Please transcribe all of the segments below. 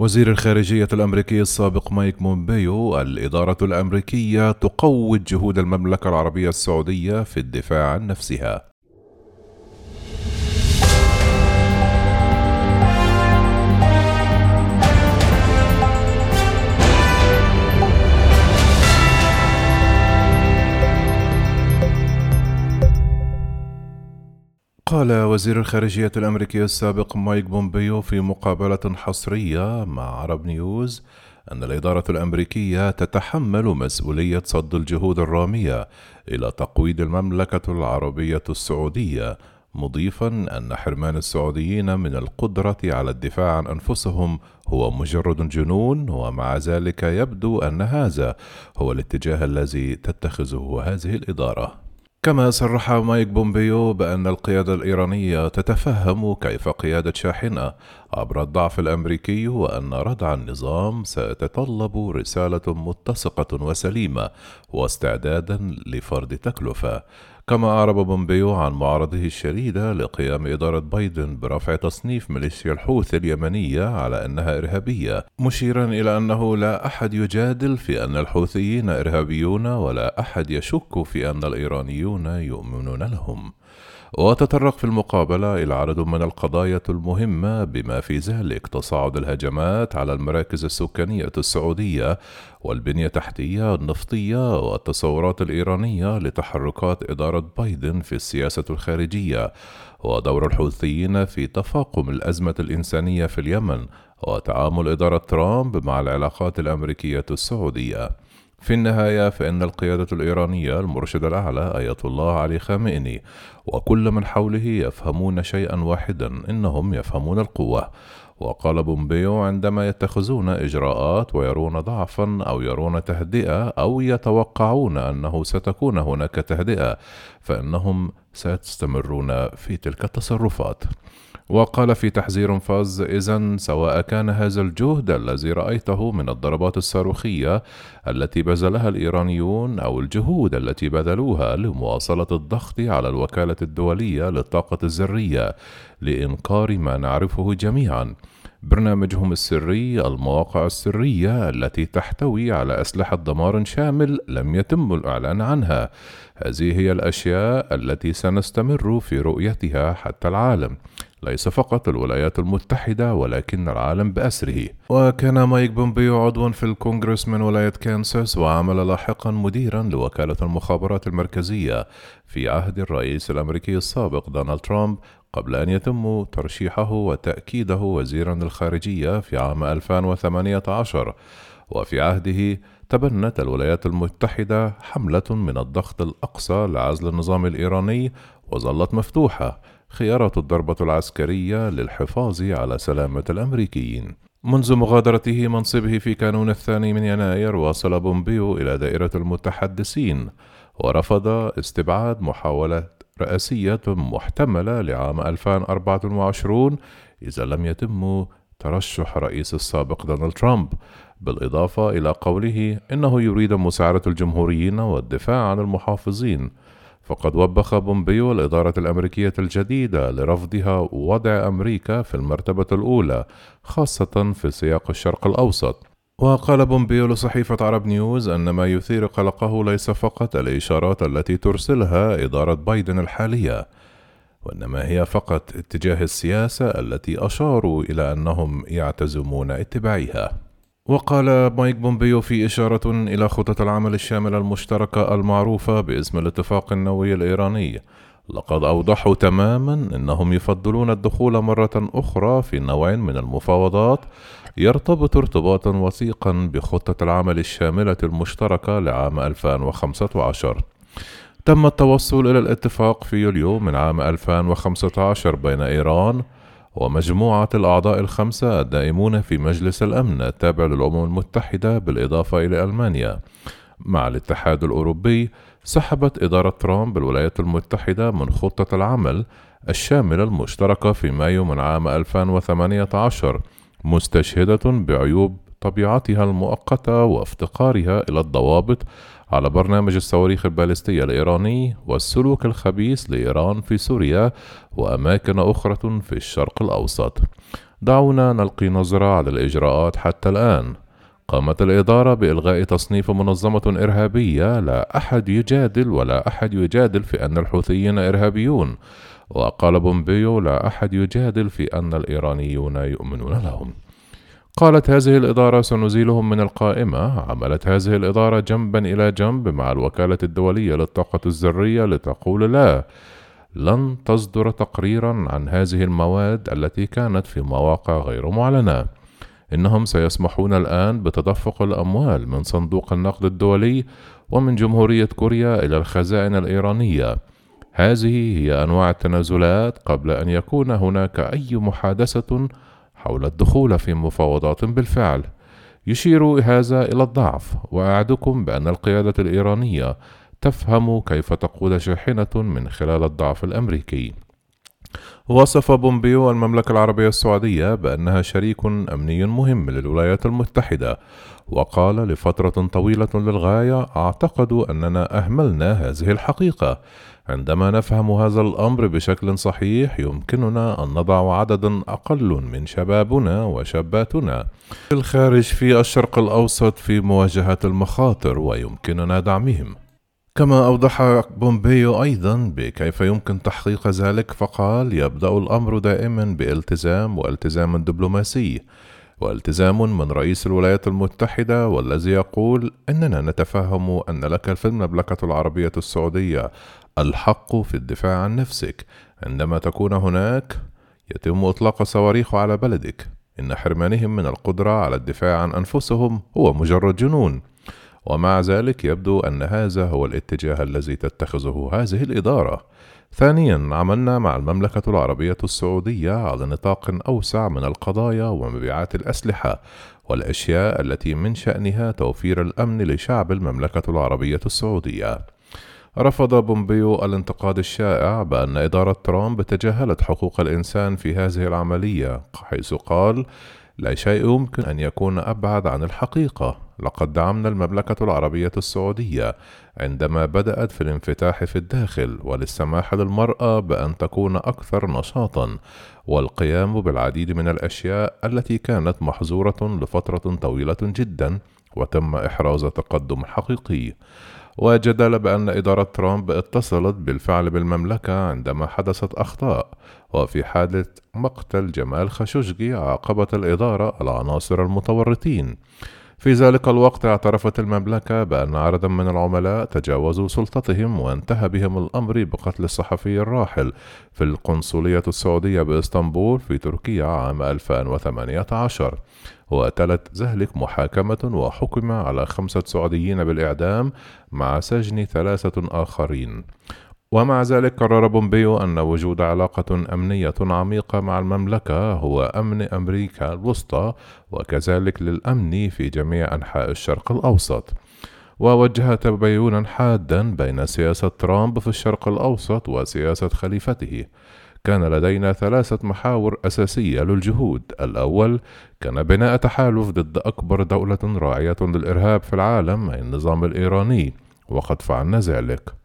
وزير الخارجية الأمريكي السابق مايك بومبيو الإدارة الأمريكية تقوض جهود المملكة العربية السعودية في الدفاع عن نفسها. قال وزير الخارجية الأمريكي السابق مايك بومبيو في مقابلة حصرية مع عرب نيوز أن الإدارة الأمريكية تتحمل مسؤولية صد الجهود الرامية إلى تقويض المملكة العربية السعودية مضيفا أن حرمان السعوديين من القدرة على الدفاع عن أنفسهم هو مجرد جنون ومع ذلك يبدو أن هذا هو الاتجاه الذي تتخذه هذه الإدارة. كما صرح مايك بومبيو بأن القيادة الإيرانية تتفهم كيف قيادة شاحنة عبر الضعف الأمريكي وأن ردع النظام سيتطلب رسالة متسقة وسليمة واستعدادا لفرض تكلفة. كما أعرب بومبيو عن معارضته الشديدة لقيام إدارة بايدن برفع تصنيف ميليشيا الحوثي اليمنية على أنها إرهابية مشيرا إلى أنه لا أحد يجادل في أن الحوثيين إرهابيون ولا أحد يشك في أن الإيرانيون يؤمنون لهم. وتطرق في المقابلة إلى عدد من القضايا المهمة بما في ذلك تصاعد الهجمات على المراكز السكانية السعودية والبنية التحتية النفطية والتصورات الإيرانية لتحركات إدارة بايدن في السياسة الخارجية ودور الحوثيين في تفاقم الأزمة الإنسانية في اليمن وتعامل إدارة ترامب مع العلاقات الأمريكية السعودية. في النهاية فإن القيادة الإيرانية المرشد الأعلى آية الله علي خامئني وكل من حوله يفهمون شيئا واحدا إنهم يفهمون القوة. وقال بومبيو عندما يتخذون إجراءات ويرون ضعفا أو يرون تهدئة أو يتوقعون أنه ستكون هناك تهدئة فإنهم سيستمرون في تلك التصرفات. وقال في تحذير فاز إذا سواء كان هذا الجهد الذي رأيته من الضربات الصاروخية التي بذلها الإيرانيون أو الجهود التي بذلوها لمواصلة الضغط على الوكالة الدولية للطاقة الذرية لإنكار ما نعرفه جميعا. برنامجهم السري المواقع السرية التي تحتوي على أسلحة دمار شامل لم يتم الإعلان عنها. هذه هي الأشياء التي سنستمر في رؤيتها حتى العالم. ليس فقط الولايات المتحدة ولكن العالم بأسره. وكان مايك بومبيو عضوا في الكونغرس من ولاية كانساس وعمل لاحقا مديرا لوكالة المخابرات المركزية في عهد الرئيس الأمريكي السابق دونالد ترامب قبل أن يتم ترشيحه وتأكيده وزيرا للخارجية في عام 2018 وفي عهده تبنت الولايات المتحدة حملة من الضغط الأقصى لعزل النظام الإيراني وظلت مفتوحة خيارات الضربة العسكرية للحفاظ على سلامة الأمريكيين. منذ مغادرته منصبه في كانون الثاني من يناير واصل بومبيو إلى دائرة المتحدثين ورفض استبعاد محاولة رئاسية محتملة لعام 2024 إذا لم يتم ترشح رئيس السابق دونالد ترامب بالإضافة إلى قوله إنه يريد مساعدة الجمهوريين والدفاع عن المحافظين فقد وبخ بومبيو الإدارة الأمريكية الجديدة لرفضها وضع أمريكا في المرتبة الأولى خاصة في سياق الشرق الأوسط. وقال بومبيو لصحيفة عرب نيوز أن ما يثير قلقه ليس فقط الإشارات التي ترسلها إدارة بايدن الحالية وإنما هي فقط اتجاه السياسة التي أشاروا إلى أنهم يعتزمون اتباعها. وقال مايك بومبيو في إشارة إلى خطط العمل الشاملة المشتركة المعروفة باسم الاتفاق النووي الإيراني. لقد أوضحوا تماما أنهم يفضلون الدخول مرة أخرى في نوع من المفاوضات يرتبط ارتباطا وثيقا بخطة العمل الشاملة المشتركة لعام 2015 تم التوصل إلى الاتفاق في يوليو من عام 2015 بين إيران ومجموعة الأعضاء الخمسة الدائمون في مجلس الأمن التابع للأمم المتحدة بالإضافة إلى ألمانيا. مع الاتحاد الأوروبي سحبت إدارة ترامب الولايات المتحدة من خطة العمل الشاملة المشتركة في مايو من عام 2018 مستشهدة بعيوب طبيعتها المؤقتة وافتقارها إلى الضوابط على برنامج الصواريخ البالستية الإيراني والسلوك الخبيث لإيران في سوريا وأماكن أخرى في الشرق الأوسط. دعونا نلقي نظرة على الإجراءات حتى الآن قامت الإدارة بإلغاء تصنيف منظمة إرهابية لا أحد يجادل ولا أحد يجادل في أن الحوثيين إرهابيون وقال بومبيو لا أحد يجادل في أن الإيرانيون يؤمنون لهم قالت هذه الإدارة سنزيلهم من القائمة عملت هذه الإدارة جنبا إلى جنب مع الوكالة الدولية للطاقة الذرية لتقول لا لن تصدر تقريرا عن هذه المواد التي كانت في مواقع غير معلنة. إنهم سيسمحون الآن بتدفق الأموال من صندوق النقد الدولي ومن جمهورية كوريا إلى الخزائن الإيرانية. هذه هي أنواع التنازلات قبل أن يكون هناك أي محادثة حول الدخول في مفاوضات بالفعل. يشير هذا إلى الضعف وأعدكم بأن القيادة الإيرانية تفهم كيف تقود شاحنة من خلال الضعف الأمريكي. وصف بومبيو المملكة العربية السعودية بأنها شريك أمني مهم للولايات المتحدة وقال لفترة طويلة للغاية أعتقد أننا أهملنا هذه الحقيقة. عندما نفهم هذا الأمر بشكل صحيح يمكننا أن نضع عددا أقل من شبابنا وشاباتنا في الخارج في الشرق الأوسط في مواجهة المخاطر ويمكننا دعمهم. كما أوضح بومبيو أيضا بكيف يمكن تحقيق ذلك فقال يبدأ الأمر دائما بالتزام والتزام دبلوماسي والتزام من رئيس الولايات المتحدة والذي يقول إننا نتفهم أن لك في المملكة العربية السعودية الحق في الدفاع عن نفسك. عندما تكون هناك يتم إطلاق صواريخ على بلدك. إن حرمانهم من القدرة على الدفاع عن أنفسهم هو مجرد جنون. ومع ذلك يبدو أن هذا هو الاتجاه الذي تتخذه هذه الإدارة. ثانيا عملنا مع المملكة العربية السعودية على نطاق أوسع من القضايا ومبيعات الأسلحة والأشياء التي من شأنها توفير الأمن لشعب المملكة العربية السعودية. رفض بومبيو الانتقاد الشائع بأن إدارة ترامب تجاهلت حقوق الإنسان في هذه العملية حيث قال لا شيء يمكن أن يكون أبعد عن الحقيقة لقد دعمنا المملكة العربية السعودية عندما بدأت في الانفتاح في الداخل وللسماح للمرأة بأن تكون أكثر نشاطًا والقيام بالعديد من الأشياء التي كانت محظورة لفترة طويلة جدًا وتم إحراز تقدم حقيقي. وجدل بأن إدارة ترامب اتصلت بالفعل بالمملكة عندما حدثت أخطاء وفي حالة مقتل جمال خاشقجي عاقبت الإدارة العناصر المتورطين. في ذلك الوقت اعترفت المملكة بأن عددا من العملاء تجاوزوا سلطتهم وانتهى بهم الأمر بقتل الصحفي الراحل في القنصلية السعودية بإسطنبول في تركيا عام 2018 وتلت ذلك محاكمة وحكم على خمسة سعوديين بالإعدام مع سجن ثلاثة آخرين. ومع ذلك قرر بومبيو أن وجود علاقة أمنية عميقة مع المملكة هو أمن أمريكا الوسطى وكذلك للأمن في جميع أنحاء الشرق الأوسط. ووجه تباينا حادا بين سياسة ترامب في الشرق الأوسط وسياسة خليفته. كان لدينا ثلاثة محاور أساسية للجهود. الأول كان بناء تحالف ضد أكبر دولة راعية للإرهاب في العالم النظام الإيراني وقد فعلنا ذلك.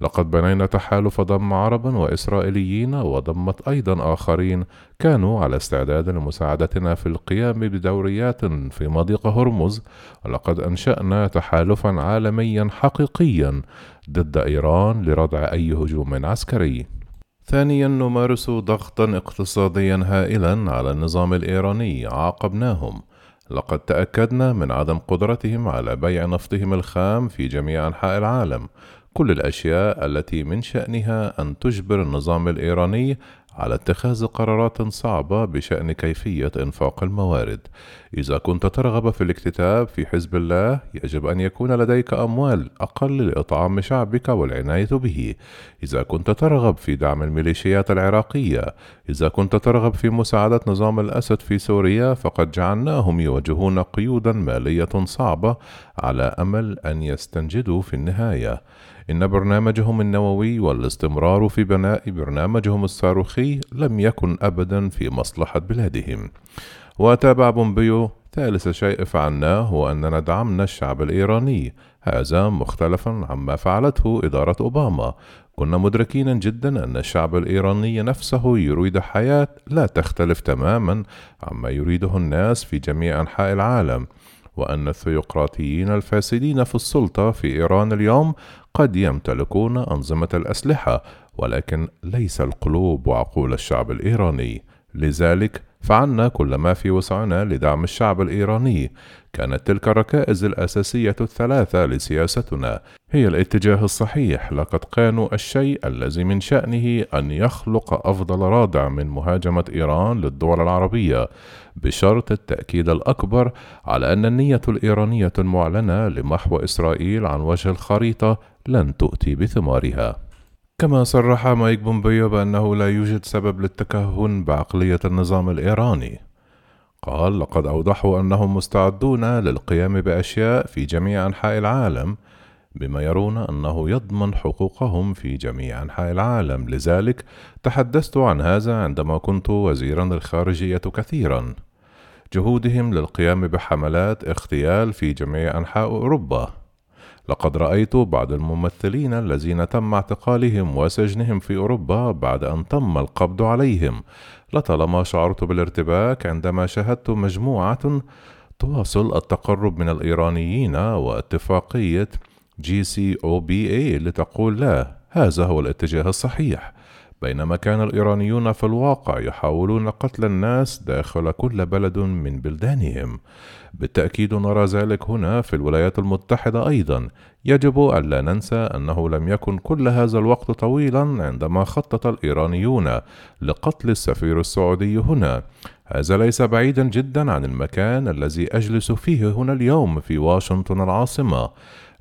لقد بنينا تحالف ضم عربا وإسرائيليين وضمت أيضا آخرين. كانوا على استعداد لمساعدتنا في القيام بدوريات في مضيق هرمز. ولقد أنشأنا تحالفا عالميا حقيقيا ضد إيران لردع أي هجوم عسكري. ثانيا نمارس ضغطا اقتصاديا هائلا على النظام الإيراني عاقبناهم. لقد تأكدنا من عدم قدرتهم على بيع نفطهم الخام في جميع أنحاء العالم. كل الأشياء التي من شأنها أن تجبر النظام الإيراني على اتخاذ قرارات صعبة بشأن كيفية إنفاق الموارد. إذا كنت ترغب في الاكتتاب في حزب الله، يجب أن يكون لديك أموال أقل لإطعام شعبك والعناية به. إذا كنت ترغب في دعم الميليشيات العراقية، إذا كنت ترغب في مساعدة نظام الأسد في سوريا، فقد جعلناهم يواجهون قيودا مالية صعبة على أمل أن يستنجدوا في النهاية. إن برنامجهم النووي والاستمرار في بناء برنامجهم الصاروخي لم يكن أبدا في مصلحة بلادهم. وتابع بومبيو ثالث شيء فعلناه هو أننا دعمنا الشعب الإيراني. هذا مختلفا عما فعلته إدارة أوباما. كنا مدركين جدا أن الشعب الإيراني نفسه يريد حياة لا تختلف تماما عما يريده الناس في جميع أنحاء العالم. وأن الثيوقراطيين الفاسدين في السلطة في إيران اليوم قد يمتلكون أنظمة الأسلحة ولكن ليس القلوب وعقول الشعب الإيراني. لذلك فعلنا كل ما في وسعنا لدعم الشعب الإيراني. كانت تلك الركائز الأساسية الثلاثة لسياستنا. هي الاتجاه الصحيح لقد كانوا الشيء الذي من شأنه أن يخلق أفضل رادع من مهاجمة إيران للدول العربية بشرط التأكيد الأكبر على أن النية الإيرانية المعلنة لمحو إسرائيل عن وجه الخريطة لن تؤتي بثمارها. كما صرح مايك بومبيو بأنه لا يوجد سبب للتكهن بعقلية النظام الإيراني. قال لقد أوضحوا أنهم مستعدون للقيام بأشياء في جميع أنحاء العالم بما يرون أنه يضمن حقوقهم في جميع أنحاء العالم. لذلك تحدثت عن هذا عندما كنت وزيرا للخارجية كثيرا. جهودهم للقيام بحملات اغتيال في جميع أنحاء أوروبا. لقد رأيت بعض الممثلين الذين تم اعتقالهم وسجنهم في أوروبا بعد أن تم القبض عليهم. لطالما شعرت بالارتباك عندما شاهدت مجموعة تواصل التقرب من الإيرانيين واتفاقية جي سي أو بي اي لتقول لا هذا هو الاتجاه الصحيح. بينما كان الإيرانيون في الواقع يحاولون قتل الناس داخل كل بلد من بلدانهم. بالتأكيد نرى ذلك هنا في الولايات المتحدة أيضا. يجب ألا ننسى أنه لم يكن كل هذا الوقت طويلا عندما خطط الإيرانيون لقتل السفير السعودي هنا. هذا ليس بعيدا جدا عن المكان الذي أجلس فيه هنا اليوم في واشنطن العاصمة.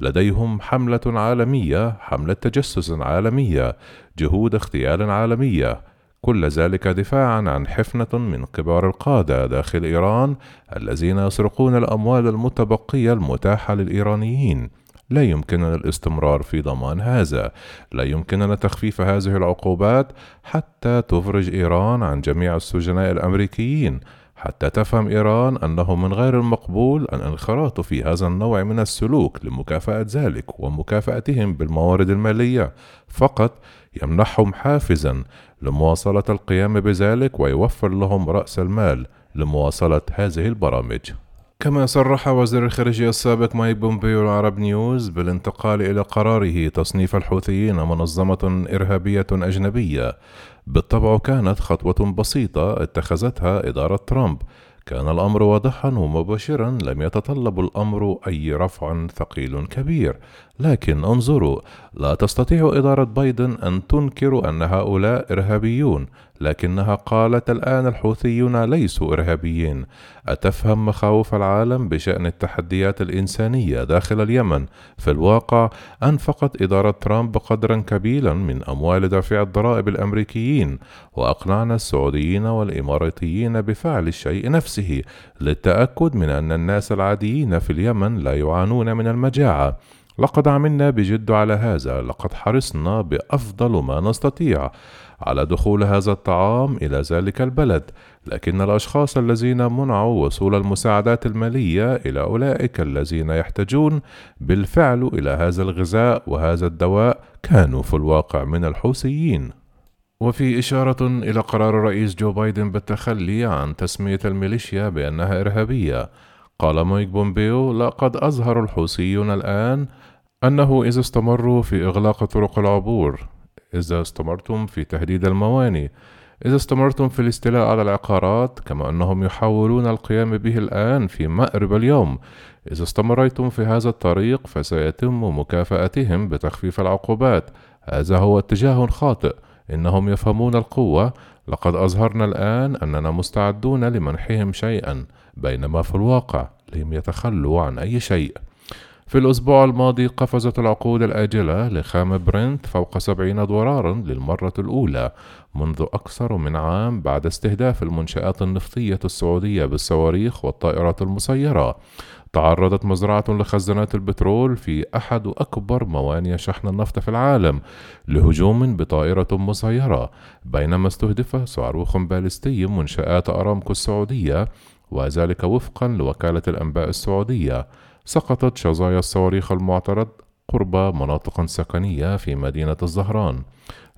لديهم حملة عالمية حملة تجسس عالمية جهود اغتيال عالمية. كل ذلك دفاعا عن حفنة من كبار القادة داخل إيران الذين يسرقون الأموال المتبقية المتاحة للإيرانيين. لا يمكننا الاستمرار في ضمان هذا. لا يمكننا تخفيف هذه العقوبات حتى تفرج إيران عن جميع السجناء الأمريكيين. حتى تفهم إيران أنه من غير المقبول الانخراط في هذا النوع من السلوك لمكافأة ذلك ومكافأتهم بالموارد المالية. فقط يمنحهم حافزا لمواصلة القيام بذلك ويوفر لهم رأس المال لمواصلة هذه البرامج. كما صرح وزير الخارجية السابق مايك بومبيو العرب نيوز بالانتقال إلى قراره تصنيف الحوثيين منظمة إرهابية أجنبية. بالطبع كانت خطوة بسيطة اتخذتها إدارة ترامب. كان الأمر واضحا ومباشرا لم يتطلب الأمر أي رفع ثقيل كبير. لكن انظروا لا تستطيع إدارة بايدن أن تنكر أن هؤلاء إرهابيون. لكنها قالت الآن الحوثيون ليسوا إرهابيين. أتفهم مخاوف العالم بشأن التحديات الإنسانية داخل اليمن؟ في الواقع أنفقت إدارة ترامب قدرا كبيرا من أموال دافع الضرائب الأمريكيين وأقنعنا السعوديين والإماراتيين بفعل الشيء نفسه للتأكد من أن الناس العاديين في اليمن لا يعانون من المجاعة. لقد عملنا بجد على هذا لقد حرصنا بأفضل ما نستطيع. على دخول هذا الطعام إلى ذلك البلد لكن الأشخاص الذين منعوا وصول المساعدات المالية إلى أولئك الذين يحتاجون بالفعل إلى هذا الغذاء وهذا الدواء كانوا في الواقع من الحوثيين. وفي إشارة إلى قرار الرئيس جو بايدن بالتخلي عن تسمية الميليشيا بأنها إرهابية قال مايك بومبيو لقد أظهر الحوثيون الآن أنه إذا استمروا في إغلاق طرق العبور إذا استمرتم في تهديد الموانئ إذا استمرتم في الاستيلاء على العقارات كما أنهم يحاولون القيام به الآن في مأرب اليوم. إذا استمريتم في هذا الطريق فسيتم مكافأتهم بتخفيف العقوبات. هذا هو اتجاه خاطئ. إنهم يفهمون القوة. لقد أظهرنا الآن أننا مستعدون لمنحهم شيئا بينما في الواقع لم يتخلوا عن أي شيء. في الأسبوع الماضي قفزت العقود الآجلة لخام برنت فوق سبعين دولارا للمرة الأولى منذ أكثر من عام بعد استهداف المنشآت النفطية السعودية بالصواريخ والطائرات المسيرة. تعرضت مزرعة لخزانات البترول في أحد أكبر موانئ شحن النفط في العالم لهجوم بطائرة مسيرة بينما استهدف صاروخ باليستي منشآت أرامكو السعودية وذلك وفقا لوكالة الأنباء السعودية. سقطت شظايا الصواريخ المعترض قرب مناطق سكنية في مدينة الزهران.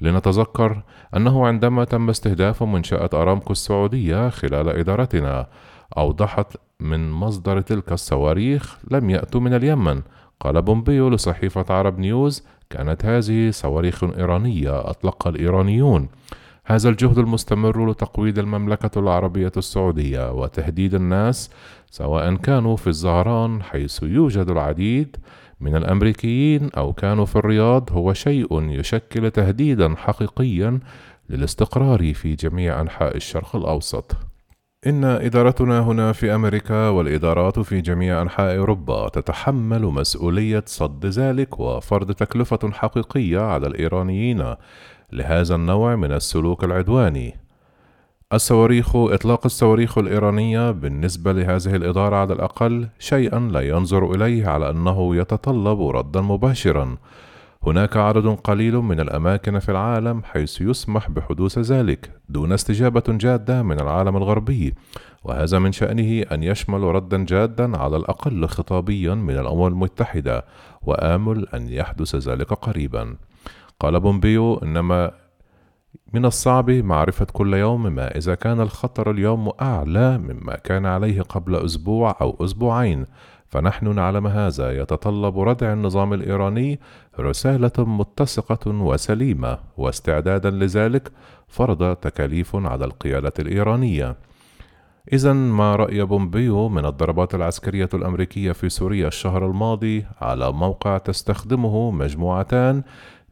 لنتذكر أنه عندما تم استهداف منشأة أرامكو السعودية خلال إدارتنا أوضحت من مصدر تلك الصواريخ لم يأتوا من اليمن. قال بومبيو لصحيفة عرب نيوز كانت هذه صواريخ إيرانية أطلقها الإيرانيون. هذا الجهد المستمر لتقويض المملكة العربية السعودية وتهديد الناس سواء كانوا في الزهران حيث يوجد العديد من الأمريكيين أو كانوا في الرياض هو شيء يشكل تهديدا حقيقيا للاستقرار في جميع أنحاء الشرق الأوسط. إن إدارتنا هنا في أمريكا والإدارات في جميع أنحاء أوروبا تتحمل مسؤولية صد ذلك وفرض تكلفة حقيقية على الإيرانيين لهذا النوع من السلوك العدواني. الصواريخ إطلاق الصواريخ الإيرانية بالنسبة لهذه الإدارة على الأقل شيئا لا ينظر إليه على أنه يتطلب ردا مباشرا. هناك عدد قليل من الأماكن في العالم حيث يسمح بحدوث ذلك دون استجابة جادة من العالم الغربي وهذا من شأنه أن يشمل ردا جادا على الأقل خطابيا من الأمم المتحدة وآمل أن يحدث ذلك قريبا. قال بومبيو إنما من الصعب معرفة كل يوم ما إذا كان الخطر اليوم أعلى مما كان عليه قبل أسبوع أو أسبوعين. فنحن نعلم هذا. يتطلب ردع النظام الإيراني رسالة متسقة وسليمة. واستعدادا لذلك فرض تكاليف على القيادة الإيرانية. إذا ما رأي بومبيو من الضربات العسكرية الأمريكية في سوريا الشهر الماضي؟ على موقع تستخدمه مجموعتان.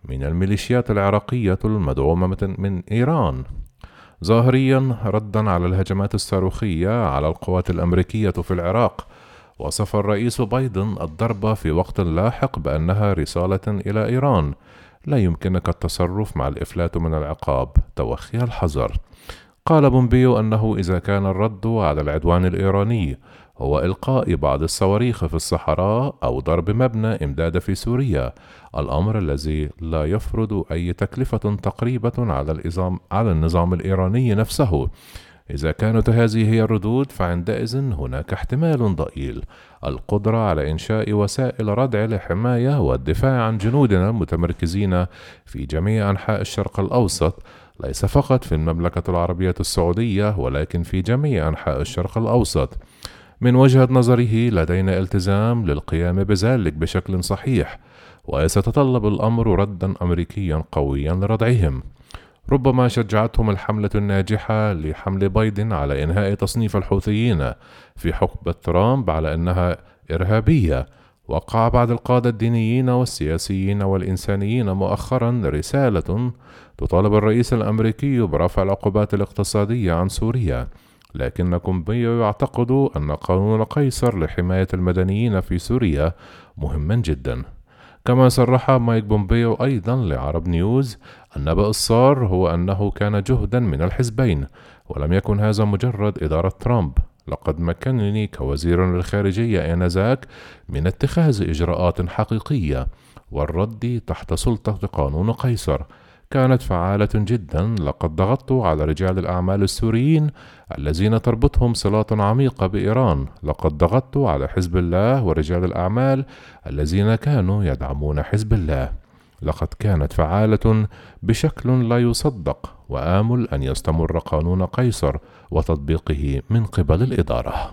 من الميليشيات العراقية المدعومة من إيران. ظاهريا ردا على الهجمات الصاروخية على القوات الأمريكية في العراق وصف الرئيس بايدن الضربة في وقت لاحق بأنها رسالة إلى إيران. لا يمكنك التصرف مع الإفلات من العقاب توخي الحذر. قال بومبيو أنه إذا كان الرد على العدوان الإيراني هو إلقاء بعض الصواريخ في الصحراء أو ضرب مبنى إمداد في سوريا. الأمر الذي لا يفرض أي تكلفة تقريبة على النظام, على النظام الإيراني نفسه. إذا كانت هذه هي الردود فعندئذ هناك احتمال ضئيل. القدرة على إنشاء وسائل ردع لحماية والدفاع عن جنودنا المتمركزين في جميع أنحاء الشرق الأوسط. ليس فقط في المملكة العربية السعودية ولكن في جميع أنحاء الشرق الأوسط. من وجهة نظره لدينا التزام للقيام بذلك بشكل صحيح وسيتطلب الأمر ردا أمريكيا قويا لردعهم. ربما شجعتهم الحملة الناجحة لحمل بايدن على إنهاء تصنيف الحوثيين في حقبة ترامب على أنها إرهابية. وقع بعض القادة الدينيين والسياسيين والإنسانيين مؤخرا رسالة تطالب الرئيس الأمريكي برفع العقوبات الاقتصادية عن سوريا. لكن بومبيو يعتقد أن قانون قيصر لحماية المدنيين في سوريا مهما جدا. كما صرح مايك بومبيو أيضا لعرب نيوز النبأ الصار هو أنه كان جهدا من الحزبين ولم يكن هذا مجرد إدارة ترامب. لقد مكنني كوزير للخارجية آنذاك من اتخاذ إجراءات حقيقية والرد تحت سلطة قانون قيصر. كانت فعالة جدا لقد ضغطت على رجال الأعمال السوريين الذين تربطهم صلات عميقة بإيران. لقد ضغطت على حزب الله ورجال الأعمال الذين كانوا يدعمون حزب الله. لقد كانت فعالة بشكل لا يصدق وآمل أن يستمر قانون قيصر وتطبيقه من قبل الإدارة.